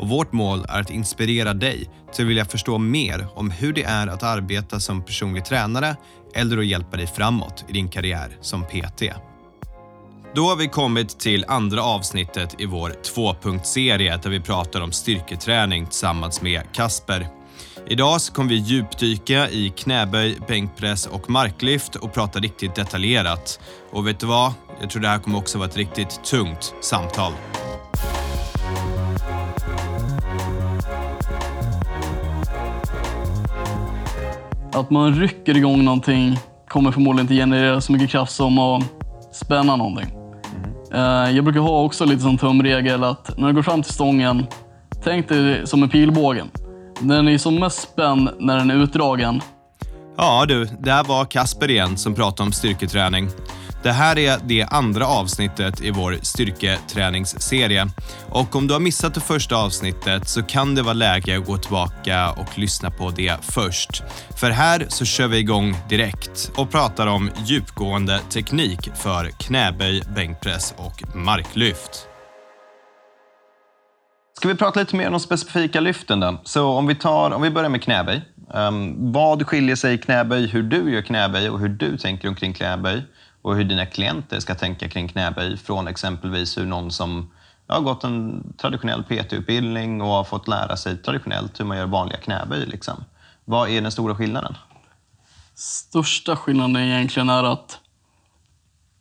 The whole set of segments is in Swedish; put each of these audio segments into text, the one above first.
och vårt mål är att inspirera dig till att vilja förstå mer om hur det är att arbeta som personlig tränare eller att hjälpa dig framåt i din karriär som PT. Då har vi kommit till andra avsnittet i vår tvåpunktsserie där vi pratar om styrketräning tillsammans med Kasper. Idag så kommer vi djupdyka i knäböj, bänkpress och marklyft och prata riktigt detaljerat. Och vet du vad? Jag tror det här kommer också vara ett riktigt tungt samtal. Att man rycker igång någonting kommer förmodligen inte generera så mycket kraft som att spänna någonting. Eh, jag brukar ha också lite som tumregel att när du går fram till stången, tänk dig som en pilbågen. Den är som mest spänd när den är utdragen. Ja du, där var Kasper igen som pratade om styrketräning. Det här är det andra avsnittet i vår styrketräningsserie. Och om du har missat det första avsnittet så kan det vara läge att gå tillbaka och lyssna på det först. För här så kör vi igång direkt och pratar om djupgående teknik för knäböj, bänkpress och marklyft. Ska vi prata lite mer om de specifika lyften då? Så om vi, tar, om vi börjar med knäböj. Um, vad skiljer sig i knäböj, hur du gör knäböj och hur du tänker omkring knäböj och hur dina klienter ska tänka kring knäböj från exempelvis hur någon som har gått en traditionell PT-utbildning och har fått lära sig traditionellt hur man gör vanliga knäböj. Liksom. Vad är den stora skillnaden? Största skillnaden egentligen är att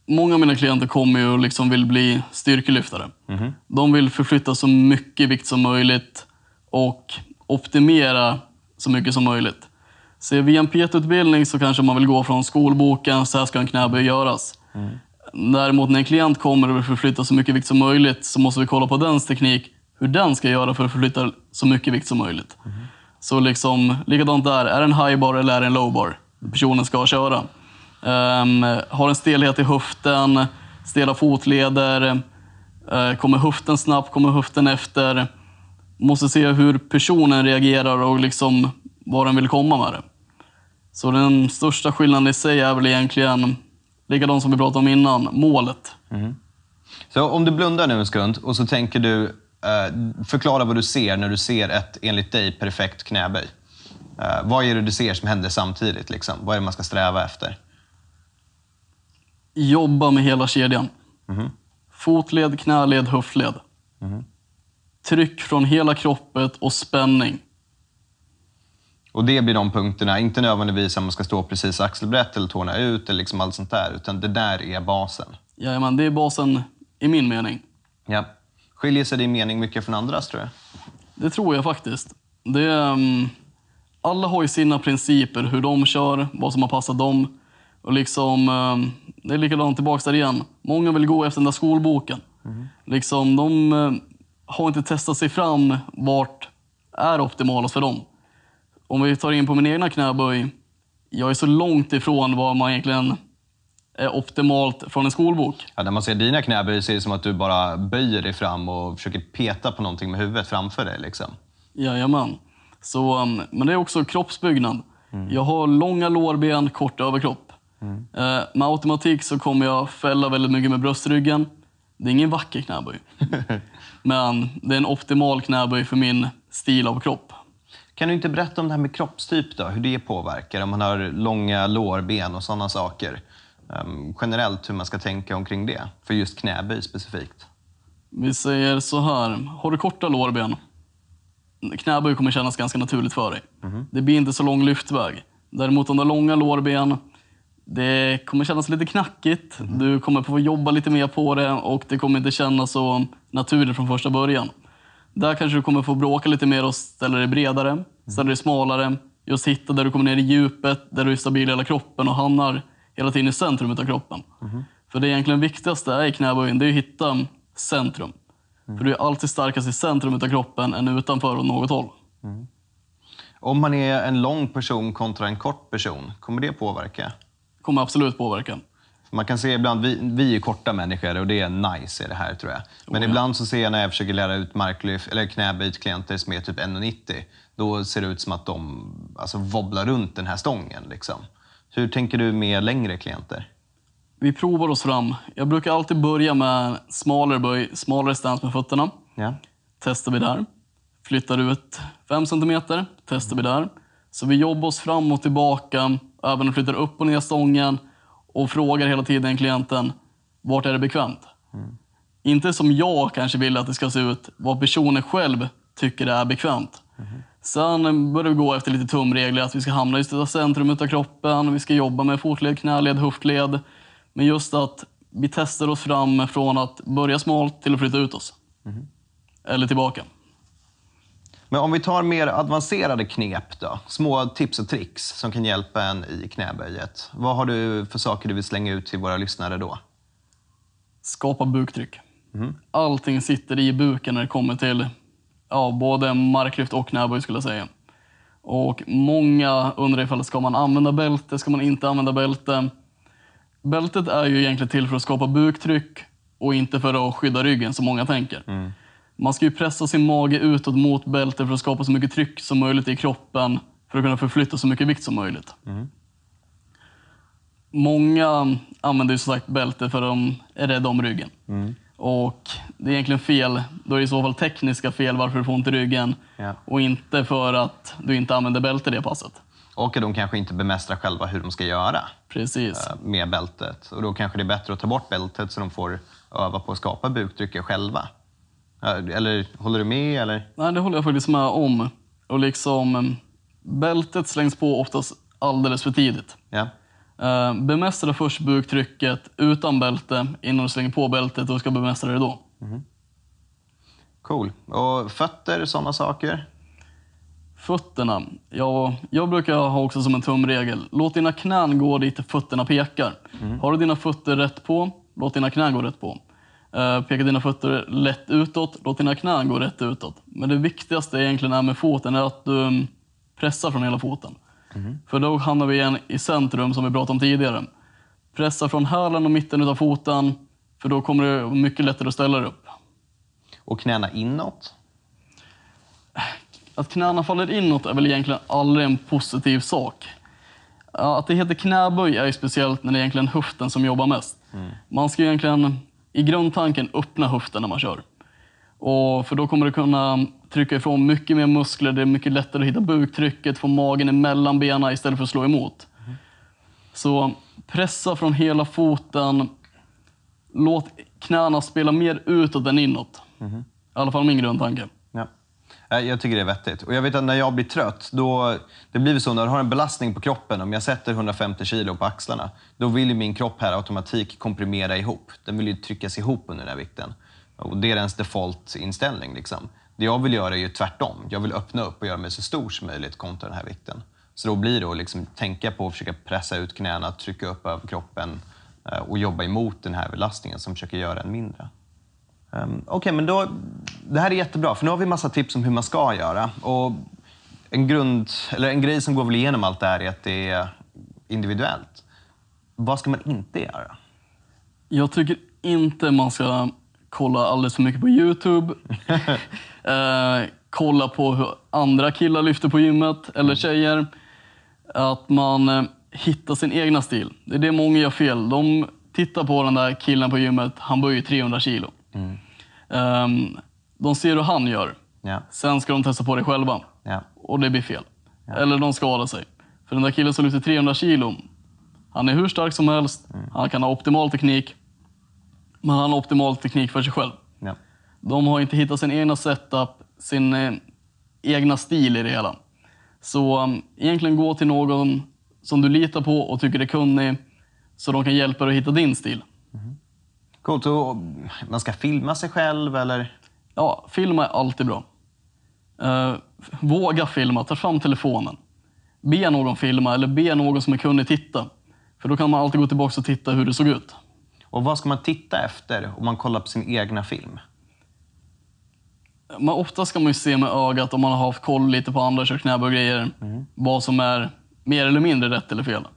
många av mina klienter kommer och liksom vill bli styrkelyftare. De vill förflytta så mycket vikt som möjligt och optimera så mycket som möjligt. Så via en PT-utbildning så kanske man vill gå från skolboken, så här ska en knäböj göras. Däremot när en klient kommer och vill förflytta så mycket vikt som möjligt så måste vi kolla på dens teknik, hur den ska göra för att förflytta så mycket vikt som möjligt. Så liksom, likadant där, är det en high bar eller är det en low bar personen ska köra? Um, har en stelhet i höften, stela fotleder, uh, kommer höften snabbt, kommer höften efter? Måste se hur personen reagerar och liksom vad den vill komma med det. Så den största skillnaden i sig är väl egentligen likadant som vi pratade om innan, målet. Så om du blundar nu en sekund och så tänker du eh, förklara vad du ser när du ser ett, enligt dig, perfekt knäböj. Eh, vad är det du ser som händer samtidigt? Liksom? Vad är det man ska sträva efter? Jobba med hela kedjan. Fotled, knäled, höftled. Tryck från hela kroppen och spänning. Och det blir de punkterna, inte nödvändigtvis att man ska stå precis axelbrett eller tårna ut eller liksom allt sånt där, utan det där är basen. Jajamän, det är basen i min mening. Ja. Skiljer sig din mening mycket från andras tror jag? Det tror jag faktiskt. Det är, mm, alla har ju sina principer, hur de kör, vad som har passat dem. Och liksom, mm, det är likadant tillbaka där igen. Många vill gå efter den där skolboken. Liksom, de mm, har inte testat sig fram vart är optimalast för dem. Om vi tar in på min egna knäböj. Jag är så långt ifrån vad man egentligen är optimalt från en skolbok. Ja, när man ser dina knäböj ser det som att du bara böjer dig fram och försöker peta på någonting med huvudet framför dig. Liksom. Jajamän. Så, um, men det är också kroppsbyggnad. Jag har långa lårben, kort överkropp. Eh, med automatik så kommer jag fälla väldigt mycket med bröstryggen. Det är ingen vacker knäböj. men det är en optimal knäböj för min stil av kropp. Kan du inte berätta om det här med kroppstyp då? Hur det påverkar? Om man har långa lårben och sådana saker. Ehm, generellt hur man ska tänka omkring det. För just knäböj specifikt. Vi säger så här. Har du korta lårben, knäböj kommer kännas ganska naturligt för dig. Det blir inte så lång lyftväg. Däremot om du har långa lårben, det kommer kännas lite knackigt. Du kommer få jobba lite mer på det och det kommer inte kännas så naturligt från första början. Där kanske du kommer få bråka lite mer och ställa dig bredare, ställa dig smalare. Just hitta där du kommer ner i djupet, där du är stabil i hela kroppen och hamnar hela tiden i centrum av kroppen. För det egentligen viktigaste är i knäböjen, det är att hitta centrum. För du är alltid starkast i centrum av kroppen än utanför åt något håll. Om man är en lång person kontra en kort person, kommer det påverka? kommer absolut påverka. Man kan se ibland, vi, vi är korta människor och det är nice i det här tror jag. Men Oh, ja. ibland så ser jag när jag försöker lära ut marklyft, eller knäböj till klienter som är typ 1,90. Då ser det ut som att de alltså, wobblar runt den här stången. Liksom. Hur tänker du med längre klienter? Vi provar oss fram. Jag brukar alltid börja med smalare böj, smalare stance med fötterna. Ja. Testar vi där. Flyttar ut 5 cm, testar vi där. Så vi jobbar oss fram och tillbaka, även flyttar upp och ner stången och frågar hela tiden klienten, vart är det bekvämt? Inte som jag kanske vill att det ska se ut, vad personen själv tycker är bekvämt. Sen börjar vi gå efter lite tumregler, att vi ska hamna i centrum av kroppen, vi ska jobba med fotled, knäled, höftled. Men just att vi testar oss fram från att börja smalt till att flytta ut oss. Eller tillbaka. Men om vi tar mer avancerade knep då? Små tips och tricks som kan hjälpa en i knäböjet. Vad har du för saker du vill slänga ut till våra lyssnare då? skapa buktryck. Allting sitter i buken när det kommer till ja, både marklyft och knäböj skulle jag säga. Och många undrar ifall ska man använda bälte, ska man inte använda bälte? Bältet är ju egentligen till för att skapa buktryck och inte för att skydda ryggen som många tänker. Man ska ju pressa sin mage utåt mot bältet för att skapa så mycket tryck som möjligt i kroppen för att kunna förflytta så mycket vikt som möjligt. Många använder ju som sagt bälte för att de är rädda om ryggen. Och det är egentligen fel. Då är det i så fall tekniska fel varför du får ont i ryggen. Ja. Och inte för att du inte använder bälte det passet. Och att de kanske inte bemästrar själva hur de ska göra Precis. eh, med bältet. Och då kanske det är bättre att ta bort bältet så de får öva på att skapa buktrycket själva. Eller håller du med? Eller? Nej, det håller jag faktiskt med om. Och liksom, eh, bältet slängs på oftast alldeles för tidigt. Ja. Eh, bemästra först buktrycket utan bälte innan du slänger på bältet och ska bemästra det då. Cool. Och fötter, sådana saker? Fötterna. Ja, jag brukar ha också som en tumregel. Låt dina knän gå dit fötterna pekar. Har du dina fötter rätt på, låt dina knän gå rätt på. Eh, pekar dina fötter lätt utåt, låt dina knän gå rätt utåt. Men det viktigaste egentligen är med foten är att du mm, pressar från hela foten. För då hamnar vi igen i centrum som vi pratade om tidigare. Pressa från hälen och mitten av foten, för då kommer det mycket lättare att ställa dig upp. Och knäna inåt? Att knäna faller inåt är väl egentligen aldrig en positiv sak. Att det heter knäböj är ju speciellt när det är egentligen höften som jobbar mest. Man ska egentligen i grundtanken öppna höften när man kör. Och för då kommer du kunna trycka ifrån mycket mer muskler, det är mycket lättare att hitta buktrycket, få magen emellan benen istället för att slå emot. Så pressa från hela foten, låt knäna spela mer utåt än inåt. I alla fall min grundtanke. Jag tycker det är vettigt. Och jag vet att när jag blir trött, då, det blir så när du har en belastning på kroppen, om jag sätter 150 kilo på axlarna, då vill ju min kropp här automatik komprimera ihop. Den vill ju tryckas ihop under den här vikten. Och det är ens default-inställning. Liksom. Det jag vill göra är ju tvärtom. Jag vill öppna upp och göra mig så stor som möjligt kontra den här vikten. Så då blir det att liksom tänka på att försöka pressa ut knäna, trycka upp över kroppen eh, och jobba emot den här belastningen som försöker göra en mindre. Um, Okej, men då, det här är jättebra, för nu har vi massa tips om hur man ska göra. Och en, grund, eller en grej som går väl igenom allt det här är att det är individuellt. Vad ska man inte göra? Jag tycker inte man ska kolla alldeles för mycket på Youtube. eh, kolla på hur andra killar lyfter på gymmet, eller tjejer. Att man eh, hittar sin egna stil. Det är det många gör fel. De tittar på den där killen på gymmet, han böjer 300 kilo. Ehm, de ser hur han gör. Ja, Sen ska de testa på det själva. ja, Och det blir fel. Eller de skadar sig. För den där killen som lyfter 300 kilo, han är hur stark som helst, han kan ha optimal teknik, men han har optimal teknik för sig själv. De har inte hittat sin egna setup, sin eh, egna stil i det hela. Så um, egentligen gå till någon som du litar på och tycker är kunnig, så de kan hjälpa dig att hitta din stil. Coolt. Och man ska filma sig själv eller? Ja, filma är alltid bra. Eh, våga filma, ta fram telefonen. Be någon filma eller be någon som är kunnig titta. För då kan man alltid gå tillbaka och titta hur det såg ut. Och vad ska man titta efter om man kollar på sin egna film? man, ofta ska man ju se med ögat om man har haft koll lite på andra kört knäböj och grejer. Vad som är mer eller mindre rätt eller fel.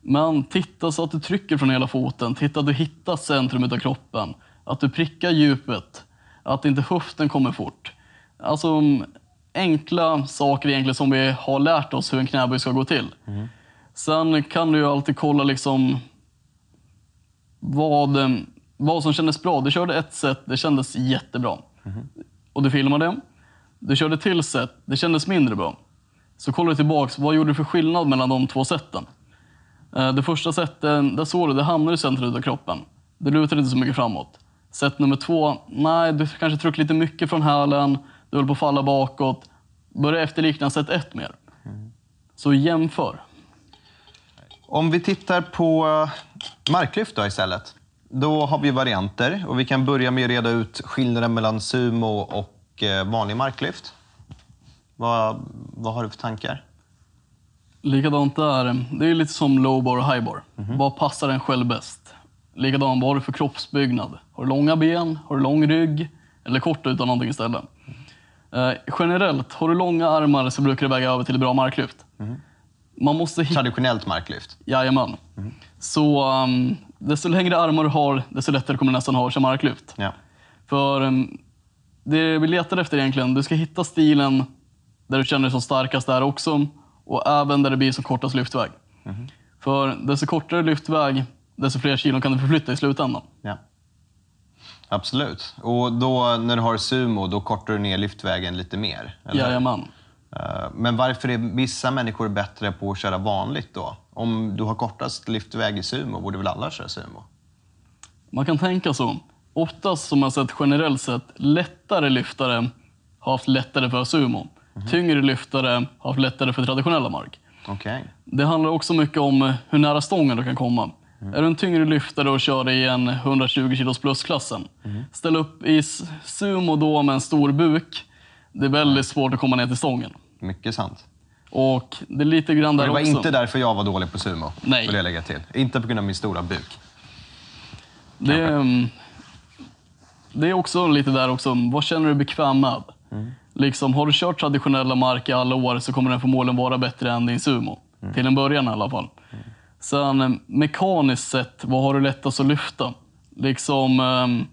Men titta så att du trycker från hela foten. Titta att du hittar centrum av kroppen. Att du prickar djupet. Att inte höften kommer fort. Alltså mm, enkla saker egentligen som vi har lärt oss hur en knäböj ska gå till. Sen kan du ju alltid kolla liksom vad, eh, vad som kändes bra. Du körde ett set, det kändes jättebra. Och du filmade det. Du körde till set, det kändes mindre bra. Så kollar du tillbaks, vad gjorde du för skillnad mellan de två seten? Eh, det första setet, där såg du, det hamnar i centrum av kroppen. Det lutar inte så mycket framåt. Set nummer två, nej, du kanske tryckte lite mycket från hälen. Du höll på att falla bakåt. Börja efterlikna set ett mer. Så jämför. Om vi tittar på eh, marklyft då istället. Då har vi varianter och vi kan börja med att reda ut skillnaden mellan sumo och eh, vanlig marklyft. Vad, vad har du för tankar? Likadant där. Det är lite som low bar och high bar. Vad passar en själv bäst? Likadant, vad har du för kroppsbyggnad? Har du långa ben? Har du lång rygg? Eller kort utan någonting istället? Eh, generellt, har du långa armar så brukar det väga över till bra marklyft. Man måste. Traditionellt marklyft. Jajamän. Så um, desto längre armar du har, desto lättare kommer du nästan ha att köra marklyft. Ja. För um, det vi letar efter egentligen, du ska hitta stilen där du känner dig som starkast där också och även där det blir som kortast lyftväg. För desto kortare lyftväg, desto fler kilon kan du förflytta i slutändan. ja. Absolut. Och då när du har sumo, då kortar du ner lyftvägen lite mer? eller? Jajamän. Eh, Men varför är vissa människor bättre på att köra vanligt då? Om du har kortast lyftväg i sumo, borde väl alla köra sumo? Man kan tänka så. Oftast som man sett generellt sett, lättare lyftare har haft lättare för sumo. Tyngre lyftare har haft lättare för traditionella mark. Okej. Det handlar också mycket om hur nära stången du kan komma. Är du en tyngre lyftare och kör i en 120 kilos plusklassen, ställ upp i sumo då med en stor buk. Det är väldigt svårt att komma ner till stången. Mycket sant. Och det är lite grann där Det var också. inte därför jag var dålig på sumo, Nej. vill jag lägga till. Inte på grund av min stora buk. Det, är, mm, det är också lite där också, vad känner du dig bekväm med? Liksom, har du kört traditionella mark i alla år så kommer den förmodligen vara bättre än din sumo. Till en början i alla fall. Sen eh, mekaniskt sett, vad har du lättast att lyfta? Liksom, ehm,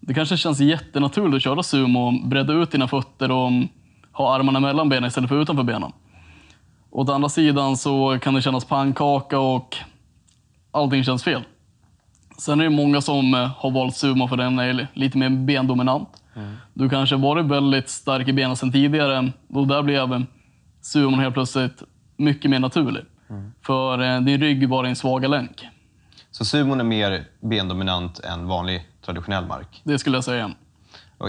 det kanske känns jättenaturligt att köra sumo, bredda ut dina fötter och mm, ha armarna mellan benen istället för utanför benen. Å andra sidan så kan det kännas pannkaka och allting känns fel. Sen är det många som eh, har valt sumo för den är lite mer bendominant. Du kanske varit väldigt stark i benen sedan tidigare och där blev sumon helt plötsligt mycket mer naturlig. För eh, din rygg var din svaga länk. Så sumon är mer bendominant än vanlig traditionell mark. Det skulle jag säga.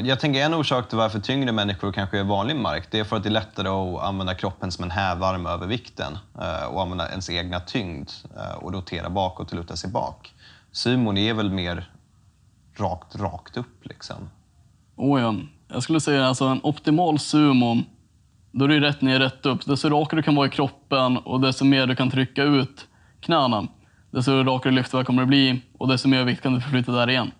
Jag tänker en orsak till varför tyngre människor kanske är vanlig mark, det är för att det är lättare att använda kroppen som en hävarm över vikten eh, och använda ens egna tyngd eh, och rotera bakåt och luta sig bak. Sumon är väl mer rakt, rakt upp liksom. Oh ja. Jag skulle säga alltså en optimal sumo, då är det rätt ner, rätt upp. Desto rakare du kan vara i kroppen och desto mer du kan trycka ut knäna, desto rakare lyftväg kommer det bli och desto mer vikt kan du förflytta där igen.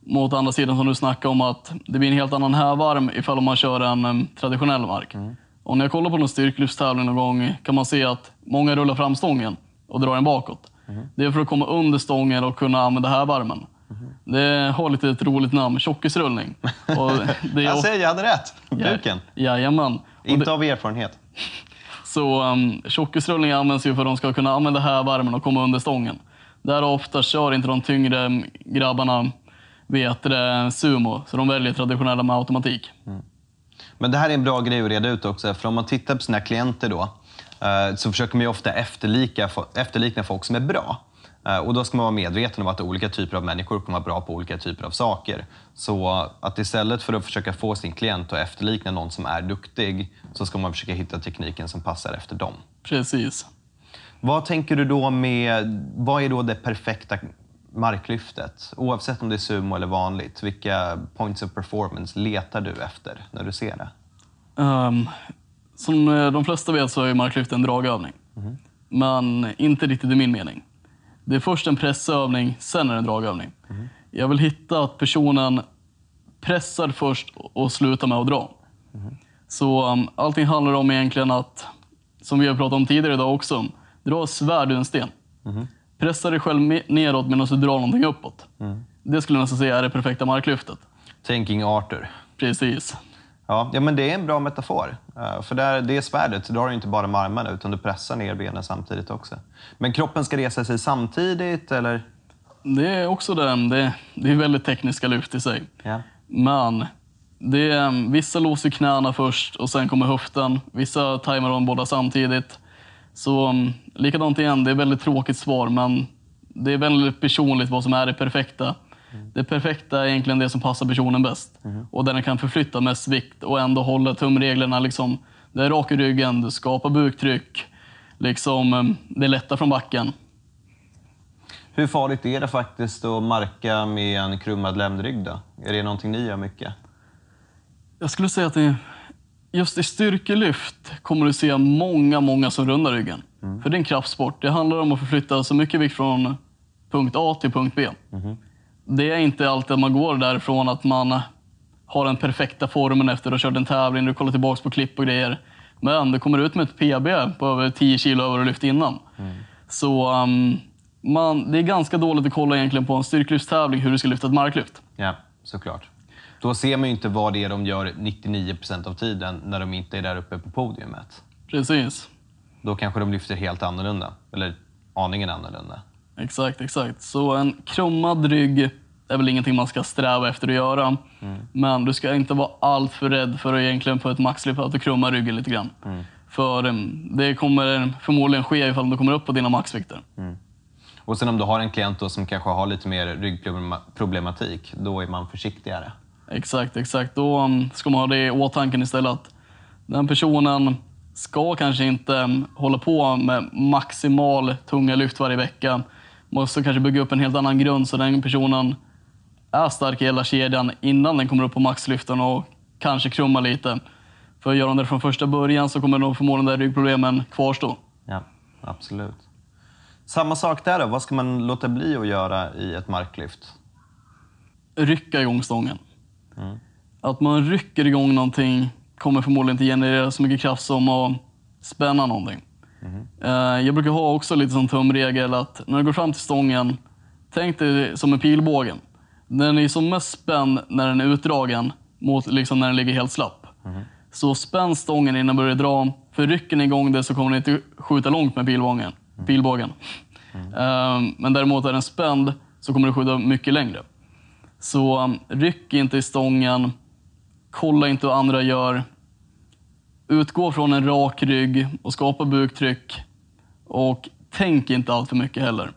Mot andra sidan som du snackade om att det blir en helt annan hävarm ifall man kör en traditionell mark. Och när jag kollar på någon styrkelyftstävling någon gång kan man se att många rullar fram stången och drar den bakåt. Det är för att komma under stången och kunna använda hävarmen. Det har lite ett roligt namn, tjockisrullning. Och det Jag säger, jag hade rätt! Buken. Jajamän. Och Inte det, av erfarenhet. så um, tjockisrullning används ju för att de ska kunna använda hävarmen och komma under stången. Där ofta kör inte de tyngre mm, grabbarna vet det, sumo, så de väljer traditionella med automatik. Men det här är en bra grej att reda ut också, för om man tittar på sina klienter då, eh, så försöker man ju ofta efterlika, efterlikna folk som är bra. Eh, Och då ska man vara medveten om att olika typer av människor kommer vara bra på olika typer av saker. Så att istället för att försöka få sin klient att efterlikna någon som är duktig, så ska man försöka hitta tekniken som passar efter dem. Precis. Vad tänker du då med, vad är då det perfekta marklyftet? Oavsett om det är sumo eller vanligt, vilka points of performance letar du efter när du ser det? Um, som eh, de flesta vet så är marklyft en dragövning. Men inte riktigt i min mening. Det är först en pressövning, sen är det en dragövning. Jag vill hitta att personen pressar först och slutar med att dra. Så um, allting handlar om egentligen att, som vi har pratat om tidigare idag också, dra svärd ur en sten. Pressa dig själv neråt medan du drar någonting uppåt. Det skulle jag nästan säga är det perfekta marklyftet. Thinking Arthur. Precis. Ja, ja, men det är en bra metafor. Eh, För där, det svärdet, så drar du inte bara med armarna utan du pressar ner benen samtidigt också. Men kroppen ska resa sig samtidigt, eller? Det är också det. Det, det är väldigt tekniska lyft i sig. Ja. Men det är, vissa låser knäna först och sen kommer höften. Vissa tajmar dem båda samtidigt. Så um, likadant igen, det är ett väldigt tråkigt svar men det är väldigt personligt vad som är det perfekta. Det perfekta är egentligen det som passar personen bäst. Och där den kan förflytta mest vikt och ändå hålla tumreglerna. Liksom, det är rak i ryggen, du skapar buktryck. Liksom, um, det är lätta från backen. Hur farligt är det faktiskt att marka med en krummad ländrygg då? Är det någonting ni gör mycket? Jag skulle säga att det, just i styrkelyft kommer du se många, många som rundar ryggen. För det är en kraftsport. Det handlar om att förflytta så mycket vikt från punkt A till punkt B. Det är inte alltid man går därifrån att man har den perfekta formen efter att ha kört en tävling, du kollar tillbaka på klipp och grejer. Men du kommer ut med ett PB på över 10 kilo över lyft innan. Så um, man, det är ganska dåligt att kolla egentligen på en styrkelyftstävling hur du ska lyfta ett marklyft. Ja, såklart. Då ser man ju inte vad det är de gör 99% av tiden när de inte är där uppe på podiumet. Precis. Då kanske de lyfter helt annorlunda, eller aningen annorlunda. Exakt, exakt. Så en krummad rygg är väl ingenting man ska sträva efter att göra. Men du ska inte vara allt för rädd för att egentligen på ett maxlyft att du krummar ryggen lite grann. För um, det kommer förmodligen ske ifall du kommer upp på dina maxvikter. Och sen om du har en klient då som kanske har lite mer ryggproblematik, då är man försiktigare. Exakt, exakt. Då ska man ha det i åtanke istället. att Den personen ska kanske inte hålla på med maximal tunga lyft varje vecka. Måste kanske bygga upp en helt annan grund så den personen är stark i hela kedjan innan den kommer upp på maxlyften och kanske krumma lite. För gör de det från första början så kommer nog förmodligen där ryggproblemen kvarstå. Ja, absolut. Samma sak där då, vad ska man låta bli att göra i ett marklyft? rycka igång stången. Att man rycker igång någonting kommer förmodligen inte generera så mycket kraft som att spänna någonting. Mm. Jag brukar ha också lite som tumregel att när du går fram till stången, tänk dig som en pilbågen. Den är som mest spänd när den är utdragen mot liksom när den ligger helt slapp. Så spänn stången innan du börjar dra. För rycker ni igång det så kommer ni inte skjuta långt med pilbågen. pilbågen. Mm. Men däremot är den spänd så kommer du skjuta mycket längre. Så um, ryck inte i stången. Kolla inte vad andra gör. Utgå från en rak rygg och skapa buktryck. Och tänk inte allt för mycket heller.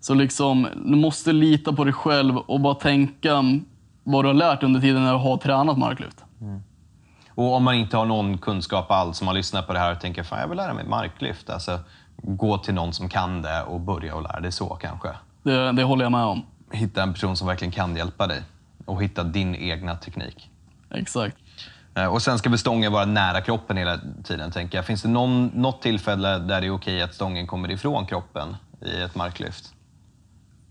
Så liksom, du måste lita på dig själv och bara tänka vad du har lärt under tiden när du har tränat marklyft. Och om man inte har någon kunskap alls, om man lyssnar på det här och tänker fan jag vill lära mig marklyft. Alltså, gå till någon som kan det och börja och lära dig så kanske. Det, det håller jag med om. Hitta en person som verkligen kan hjälpa dig och hitta din egna teknik. Exakt. Eh, Och sen ska väl stången vara nära kroppen hela tiden, tänker jag. Finns det någon, något tillfälle där det är okej att stången kommer ifrån kroppen i ett marklyft?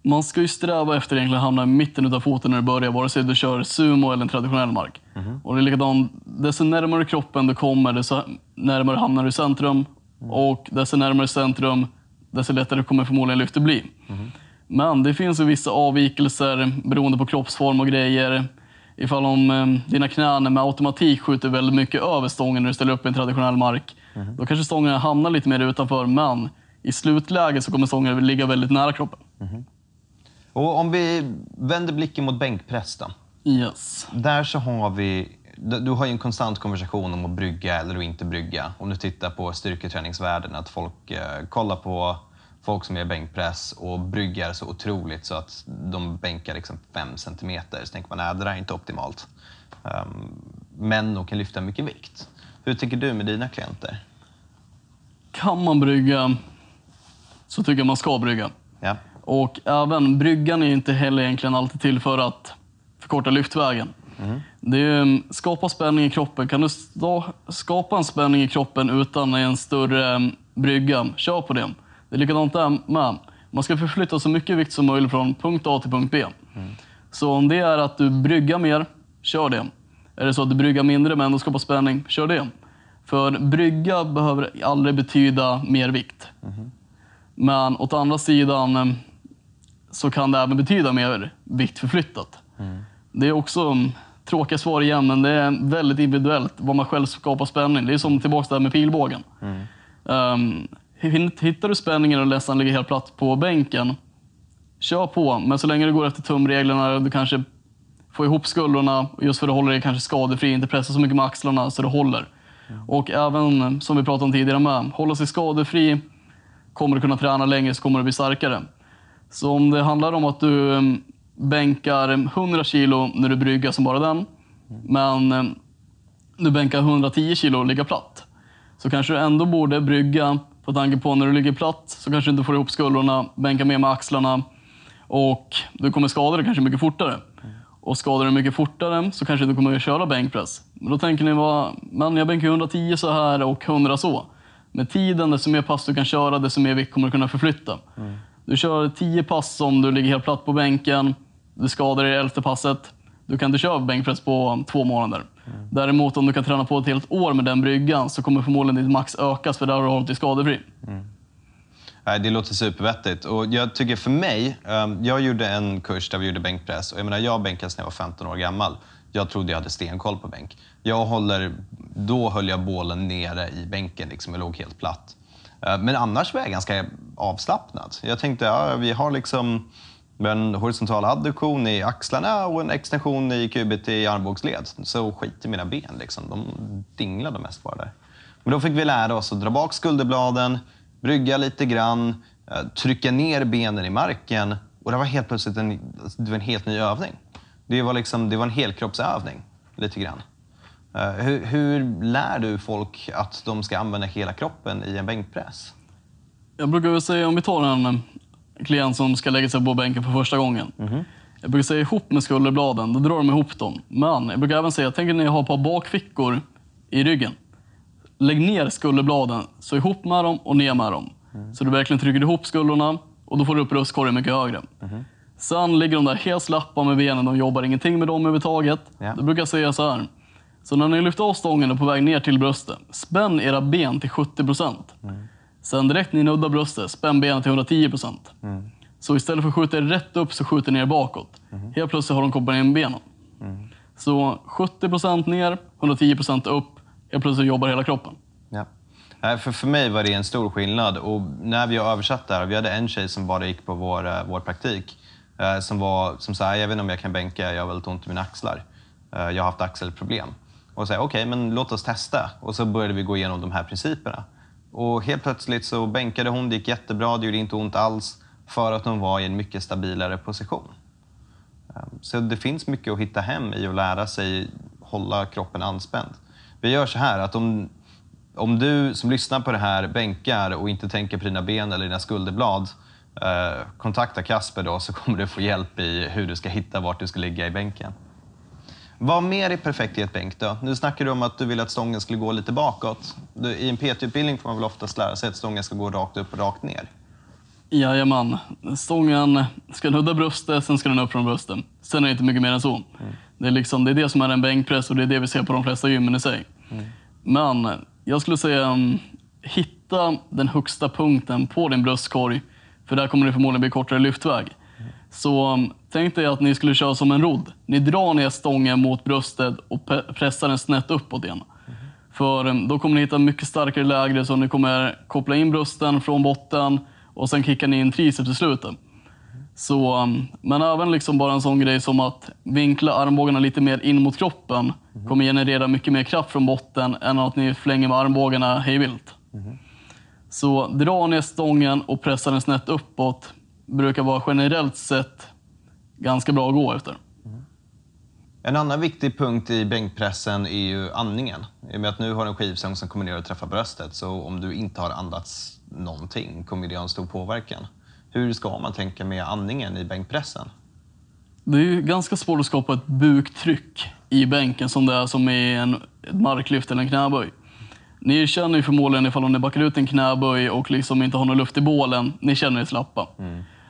Man ska ju sträva efter egentligen att hamna i mitten av foten när du börjar, vare sig du kör sumo eller en traditionell mark. Och det är likadant, desto närmare kroppen du kommer, desto närmare hamnar du i centrum. Och desto närmare centrum, desto lättare kommer förmodligen lyftet bli. Men det finns ju vissa avvikelser beroende på kroppsform och grejer. Ifall om eh, dina knän med automatik skjuter väldigt mycket över stången när du ställer upp i en traditionell mark, då kanske stången hamnar lite mer utanför, men i slutläget så kommer stången ligga väldigt nära kroppen. Och om vi vänder blicken mot bänkpress då. Yes. Där så har vi... Du du har ju en konstant konversation om att brygga eller att inte brygga. Om du tittar på styrketräningsvärlden, att folk eh, kollar på folk som gör bänkpress och bryggar så otroligt så att de bänkar liksom fem centimeter. Så tänker man, nej det där är inte optimalt. Um, men de kan lyfta mycket vikt. Hur tycker du med dina klienter? Kan man brygga så tycker jag man ska brygga. Ja. Och även bryggan är inte heller egentligen alltid till för att förkorta lyftvägen. Det är, ju, skapa spänning i kroppen. Kan du skapa en spänning i kroppen utan en större um, brygga, kör på det. Det är likadant där med. Man ska förflytta så mycket vikt som möjligt från punkt A till punkt B. Så om det är att du bryggar mer, kör det. Är det så att du bryggar mindre men ändå skapar spänning, kör det. För brygga behöver aldrig betyda mer vikt. Men åt andra sidan eh, så kan det även betyda mer vikt förflyttat. Det är också um, tråkiga svar igen, men det är väldigt individuellt vad man själv skapar spänning. Det är som tillbaka där med pilbågen. Um, hittar du spänningen och nästan ligger helt platt på bänken, kör på. Men så länge du går efter tumreglerna, du kanske får ihop skuldrorna just för att hålla dig kanske skadefri, inte pressa så mycket med axlarna så du håller. Och även som vi pratade om tidigare med, hålla sig skadefri, kommer du kunna träna längre så kommer du bli starkare. Så om det handlar om att du um, bänkar 100 kilo när du brygger som bara den, men um, du bänkar 110 kilo och ligger platt, så kanske du ändå borde brygga på tanke på när du ligger platt så kanske du inte får ihop skuldrorna, bänka mer med axlarna och du kommer skada dig kanske mycket fortare. Och skadar du mycket fortare så kanske du kommer att köra bänkpress. Men då tänker ni, vad, men jag bänkar 110 så här och 100 så. Med tiden, desto mer pass du kan köra, desto mer vikt kommer du kunna förflytta. Du kör 10 pass om du ligger helt platt på bänken. Du skadar dig i elfte passet. Du kan inte köra bänkpress på två månader. Däremot om du kan träna på ett helt år med den bryggan så kommer förmodligen ditt max ökas för där har du hållit dig skadefri. Mm. Nej, det låter supervettigt. Och jag tycker för mig, ehm, jag gjorde en kurs där vi gjorde bänkpress. Och jag, menar, jag bänkades när jag var 15 år gammal. Jag trodde jag hade stenkoll på bänk. Jag håller, då höll jag bålen nere i bänken, liksom, jag låg helt platt. Ehm, men annars var jag ganska avslappnad. Jag tänkte, ja, vi har liksom en horisontal adduktion i axlarna och en extension i kubit i armbågsled. Så skit i mina ben, liksom. de dinglade mest bara där. Men då fick vi lära oss att dra bak skulderbladen, brygga lite grann, eh, trycka ner benen i marken. Och det var helt plötsligt en, alltså, det var en helt ny övning. Det var, liksom, det var en helkroppsövning, lite grann. Eh, hur, hur lär du folk att de ska använda hela kroppen i en bänkpress? Jag brukar väl säga, om vi tar en klient som ska lägga sig på bänken för första gången. Jag brukar säga ihop med skulderbladen, då drar de ihop dem. Men jag brukar även säga, tänk er ni har ett par bakfickor i ryggen. Lägg ner skulderbladen, så ihop med dem och ner med dem. Så du verkligen trycker ihop skulderna och då får du upp bröstkorgen mycket högre. Sen ligger de där helt slappa med benen, de jobbar ingenting med dem överhuvudtaget. Ja. Då brukar jag säga så här. Så när ni lyfter av stången och på väg ner till bröstet, spänn era ben till 70 procent. Sen direkt ni nuddar bröstet, spänn benen till 110 procent. Så istället för att skjuta er rätt upp så skjuter ni er bakåt. Helt plötsligt har de kopplat in benen. Så 70 procent ner, 110 procent upp. Helt plötsligt jobbar hela kroppen. Ja. För, för mig var det en stor skillnad. Och när vi har översatt det här, vi hade en tjej som bara gick på vår, eh, vår praktik. eh, Som, var, som sa, jag vet inte om jag kan bänka, jag har väldigt ont i mina axlar. Eh, Jag har haft axelproblem. Och sa, okej, men låt oss testa. Och så började vi gå igenom de här principerna. Och helt plötsligt så bänkade hon, det gick jättebra, det gjorde inte ont alls. För att hon var i en mycket stabilare position. Ehm, så det finns mycket att hitta hem i att lära sig hålla kroppen anspänd. Vi gör så här att om, om du som lyssnar på det här bänkar och inte tänker på dina ben eller dina skulderblad, eh, kontakta Kasper då så kommer du få hjälp i hur du ska hitta vart du ska ligga i bänken. Vad mer är perfekt i ett bänk då? Nu snackar du om att du vill att stången skulle gå lite bakåt. Du, I en PT-utbildning får man väl oftast lära sig att stången ska gå rakt upp och rakt ner. Jajamän. Stången ska nudda bröstet, sen ska den upp från bröstet. Sen är det inte mycket mer än så. Det, är liksom, det är det som är en bänkpress och det är det vi ser på de flesta gymmen i sig. Men jag skulle säga, um, hitta den högsta punkten på din bröstkorg. För där kommer det förmodligen bli kortare lyftväg. Så um, tänk dig att ni skulle köra som en rodd. Ni drar ner stången mot bröstet och pe- pressar den snett uppåt igen. För eh, då kommer ni hitta mycket starkare lägre så ni kommer koppla in brösten från botten och sen kickar ni in triceps i slutet. Så, eh, men även liksom bara en sån grej som att vinkla armbågarna lite mer in mot kroppen kommer generera mycket mer kraft från botten än att ni flänger med armbågarna hejvilt. Så dra ner stången och pressa den snett uppåt brukar vara generellt sett ganska bra att gå efter. En annan viktig punkt i bänkpressen är ju andningen. I och med att nu har du en skivstång som kommer ner och träffar bröstet, så om du inte har andats någonting kommer det ha en stor påverkan. Hur ska man tänka med andningen i bänkpressen? Det är ju ganska svårt att skapa ett buktryck i bänken som det är som i en, ett marklyft eller en knäböj. Ni känner ju förmodligen ifall ni backar ut en knäböj och liksom inte har någon luft i bålen, ni känner er slappa.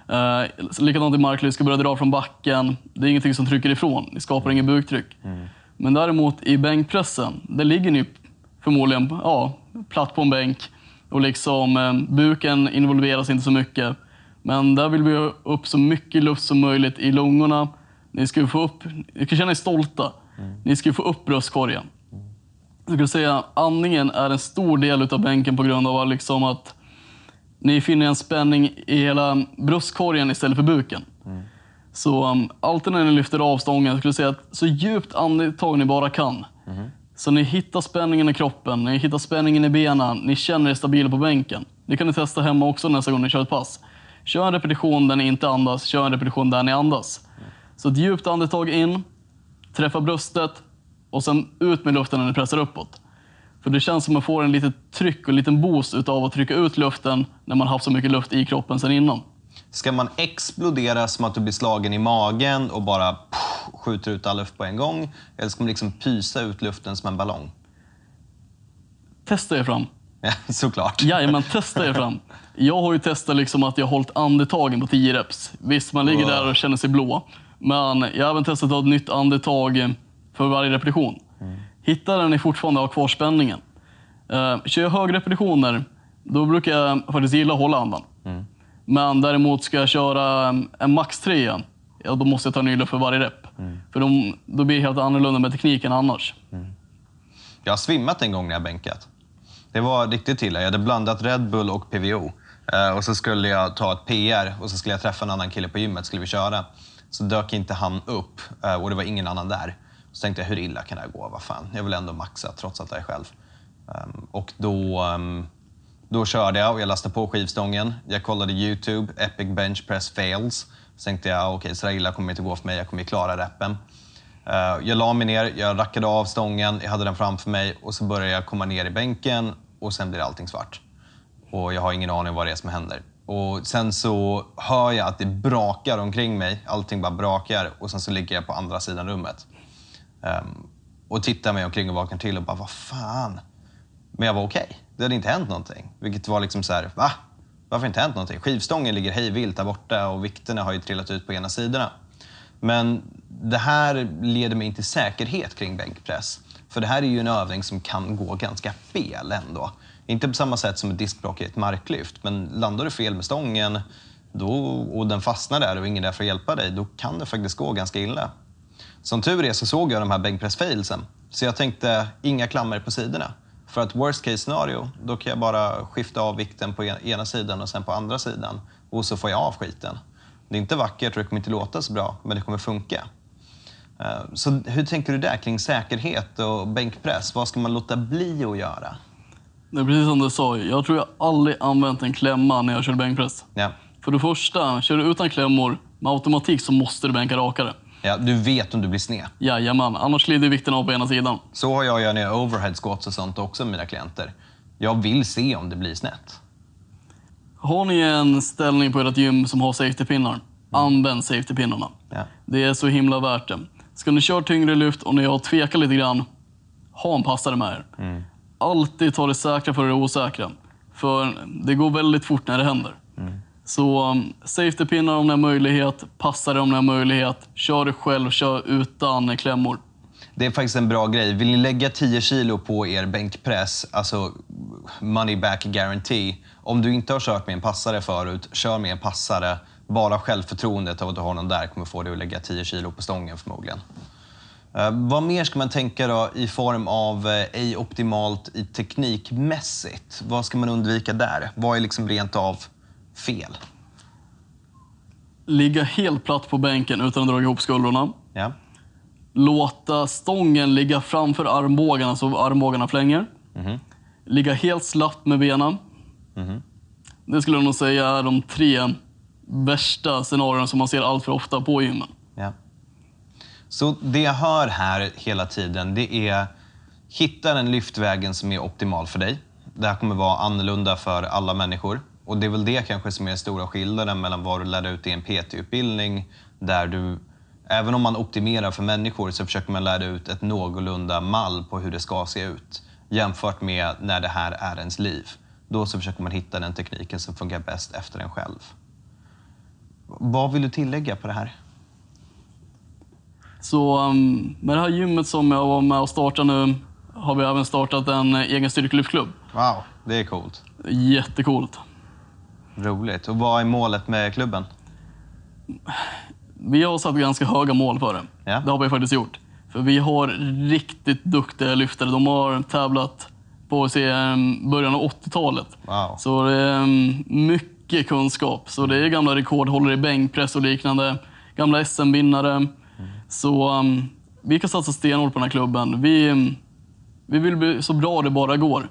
Eh, likadant i marklyft, ska börja dra från backen. Det är ingenting som trycker ifrån, ni skapar inget buktryck. Men däremot i bänkpressen, där ligger ni förmodligen ja, platt på en bänk och liksom, eh, buken involveras inte så mycket. Men där vill vi ha upp så mycket luft som möjligt i lungorna. Ni ska få upp, ni ska känna er stolta. Ni ska få upp bröstkorgen. Jag skulle säga andningen är en stor del av bänken på grund av liksom att ni finner en spänning i hela bröstkorgen istället för buken. Så um, alltid när ni lyfter av stången, skulle säga att så djupt andetag ni bara kan. Så ni hittar spänningen i kroppen, ni hittar spänningen i benen, ni känner er stabila på bänken. Det kan ni testa hemma också nästa gång ni kör ett pass. Kör en repetition där ni inte andas, kör en repetition där ni andas. Så ett djupt andetag in, träffa bröstet och sen ut med luften när ni pressar uppåt. För det känns som att man får en litet tryck och en liten boost utav att trycka ut luften när man haft så mycket luft i kroppen sedan innan. Ska man explodera som att du blir slagen i magen och bara pff, skjuter ut all luft på en gång? Eller ska man liksom pysa ut luften som en ballong? Testa er fram. Ja, såklart. Jajamän, testa er fram. Jag har ju testat liksom att jag har hållit andetagen på 10 reps. Visst, man ligger där och känner sig blå. Men jag har även testat att ha ett nytt andetag för varje repetition. Hittar den ni fortfarande har kvar spänningen. Uh, kör jag högrepetitioner, då brukar jag faktiskt gilla att hålla andan. Men däremot ska jag köra en max 3 ja, då måste jag ta ny luft för varje rep. För de, då blir det helt annorlunda med tekniken annars. Jag har svimmat en gång när jag bänkat. Det var riktigt illa. Jag hade blandat Red Bull och PVO. Eh, och så skulle jag ta ett PR och så skulle jag träffa en annan kille på gymmet. Skulle vi köra. Så dök inte han upp eh, och det var ingen annan där. Så tänkte jag, hur illa kan det här gå? Vad fan, jag vill ändå maxa trots att jag är själv. Um, och då, um, då körde jag och jag lastade på skivstången. Jag kollade YouTube, Epic Bench Press Fails. Så tänkte jag, okej, okay, så där illa kommer det inte gå för mig. Jag kommer ju klara repen. Uh, ehm, jag la mig ner, jag rackade av stången, jag hade den framför mig och så började jag komma ner i bänken och sen blir allting svart. Och jag har ingen aning vad det är som händer. Och sen så hör jag att det brakar omkring mig. Allting bara brakar och sen så ligger jag på andra sidan rummet. Um, och tittar mig omkring och vaknar till och bara, vad fan? Men jag var okej. Okay. Det hade inte hänt någonting. Vilket var liksom så här, va? Varför har inte hänt någonting? Skivstången ligger hejvilt där borta och vikterna har ju trillat ut på ena sidorna. Men det här leder mig inte till säkerhet kring bänkpress. För det här är ju en övning som kan gå ganska fel ändå. Inte på samma sätt som ett diskbråck i ett marklyft, men landar du fel med stången då, och den fastnar där och ingen är där för att hjälpa dig, då kan det faktiskt gå ganska illa. Som tur är så såg jag de här bänkpress-failsen, så jag tänkte inga klammer på sidorna. För att worst case scenario, då kan jag bara skifta av vikten på ena sidan och sen på andra sidan och så får jag av skiten. Det är inte vackert och det kommer inte låta så bra, men det kommer funka. Så hur tänker du där kring säkerhet och bänkpress? Vad ska man låta bli att göra? Det är precis som du sa. Jag tror jag aldrig använt en klämma när jag kör bänkpress. Ja. För det första, kör du utan klämmor, med automatik så måste du bänka rakare. Ja, du vet om du blir sned. Jajamän, annars glider vikten av på ena sidan. Så har jag gjort när jag overhead squats och sånt också med mina klienter. Jag vill se om det blir snett. Har ni en ställning på ert gym som har safety-pinnar, använd safety-pinnarna. Ja. Det är så himla värt det. Ska ni köra tyngre lyft och ni har tvekat lite grann, ha en passare med er. Alltid ta det säkra för det osäkra. För det går väldigt fort när det händer. Så um, safetypinnar safety-pinnar om ni har möjlighet, passare om ni har möjlighet. Kör det själv, kör utan klämmor. Det är faktiskt en bra grej. Vill ni lägga 10 kilo på er bänkpress, alltså money back guarantee. Om du inte har kört med en passare förut, kör med en passare. Bara självförtroendet av att du har någon där kommer få dig att lägga 10 kilo på stången förmodligen. Eh, vad mer ska man tänka då i form av eh, ej optimalt i teknikmässigt? Vad ska man undvika där? Vad är liksom rent av fel? Ligga helt platt på bänken utan att dra ihop skuldrorna. Ja. Låta stången ligga framför armbågarna så armbågarna flänger. Mhm. Ligga helt slappt med benen. Det skulle jag nog säga är de tre värsta scenarierna som man ser allt för ofta på gymmen. Ja. Så det jag hör här hela tiden, det är hitta den lyftvägen som är optimal för dig. Det här kommer vara annorlunda för alla människor. Och det är väl det kanske som är den stora skillnaden mellan vad du lär ut i en PT-utbildning, där du, även om man optimerar för människor, så försöker man lära ut ett någorlunda mall på hur det ska se ut. Jämfört med när det här är ens liv. Då så försöker man hitta den tekniken som funkar bäst efter en själv. Vad vill du tillägga på det här? Så um, med det här gymmet som jag var med och startade nu har vi även startat en egen styrkelyftklubb. Wow, det är coolt. Jättecoolt. Roligt. Och vad är målet med klubben? Vi har satt ganska höga mål för det. Ja. Det har vi faktiskt gjort. För vi har riktigt duktiga lyftare. De har tävlat på se, um, början av 80-talet. Wow. Så det är um, mycket kunskap. Så det är gamla rekordhållare i bänkpress och liknande. Gamla SM-vinnare. Så um, vi kan satsa stenhårt på den här klubben. Vi, vi vill bli så bra det bara går.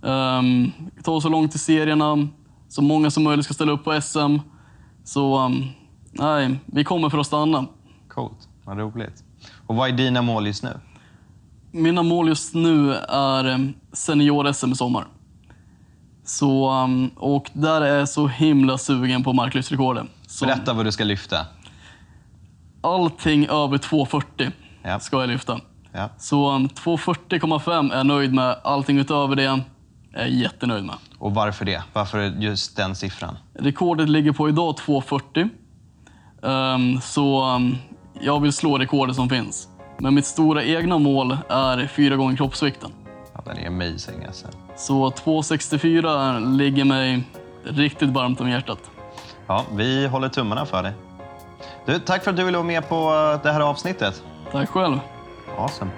Um, ta oss så långt i serierna. Så många som möjligt ska ställa upp på SM. Så um, nej, vi kommer för att stanna. Coolt. Vad roligt. Och vad är dina mål just nu? Mina mål just nu är um, senior-SM i sommar. Så, um, och där är jag så himla sugen på marklyftsrekordet. Berätta vad du ska lyfta. allting över 240 Ja. ska jag lyfta. Ja. Så um, 240,5 är jag nöjd med. Allting utöver det är jag jättenöjd med. Och varför det? Varför just den siffran? Rekordet ligger på idag 240. Ehm, så um, jag vill slå rekordet som finns. Men mitt stora egna mål är fyra gånger kroppsvikten. Ja, den är amazing alltså. Så 264 ligger mig riktigt varmt om hjärtat. Ja, vi håller tummarna för dig. Du, tack för att du ville vara med på eh, det här avsnittet. Tack själv. Awesome.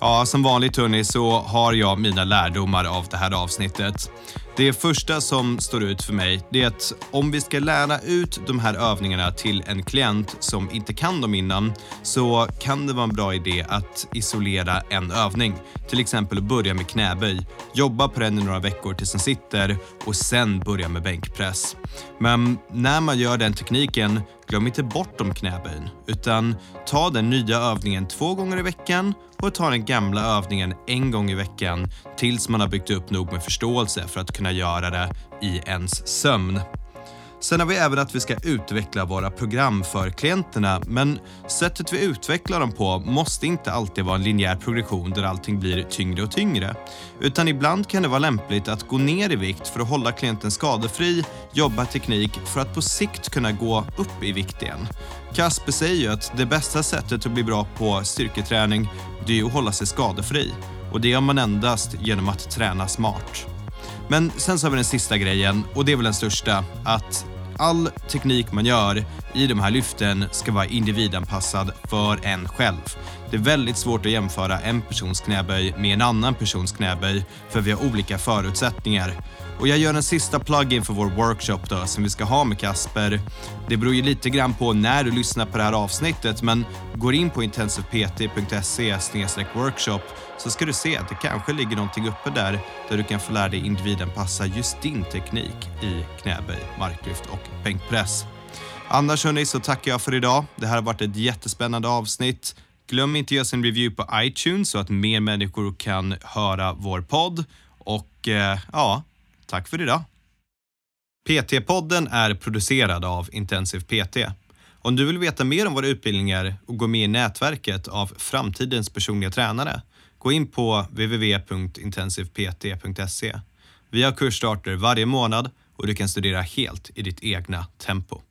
Ja, som vanligt hörni så har jag mina lärdomar av det här avsnittet. Det första som står ut för mig det är att om vi ska lära ut de här övningarna till en klient som inte kan dem innan så kan det vara en bra idé att isolera en övning. Till exempel att börja med knäböj, jobba på den i några veckor tills den sitter och sen börja med bänkpress. Men när man gör den tekniken, glöm inte bort de knäböjen utan ta den nya övningen två gånger i veckan och ta den gamla övningen en gång i veckan tills man har byggt upp nog med förståelse för att kunna göra det i ens sömn. Sen har vi även att vi ska utveckla våra program för klienterna, men sättet vi utvecklar dem på måste inte alltid vara en linjär progression där allting blir tyngre och tyngre. Utan ibland kan det vara lämpligt att gå ner i vikt för att hålla klienten skadefri, jobba teknik för att på sikt kunna gå upp i vikt igen. Kasper säger ju att det bästa sättet att bli bra på styrketräning, det är att hålla sig skadefri. Och det gör man endast genom att träna smart. Men sen så har vi den sista grejen och det är väl den största. Att all teknik man gör i de här lyften ska vara individanpassad för en själv. Det är väldigt svårt att jämföra en persons knäböj med en annan persons knäböj för vi har olika förutsättningar. Och jag gör en sista plug-in för vår workshop då som vi ska ha med Kasper. Det beror ju lite grann på när du lyssnar på det här avsnittet men går in på intensivpt.se workshop så ska du se att det kanske ligger någonting uppe där där du kan få lära dig individen passa just din teknik i knäböj, marklyft och bänkpress. Annars hörni så tackar jag för idag. Det här har varit ett jättespännande avsnitt. Glöm inte att göra sin en review på iTunes så att mer människor kan höra vår podd. Och eh, ja, tack för idag. PT-podden är producerad av Intensiv PT. Om du vill veta mer om våra utbildningar och gå med i nätverket av framtidens personliga tränare, gå in på www.intensivpt.se. Vi har kursstarter varje månad och du kan studera helt i ditt egna tempo.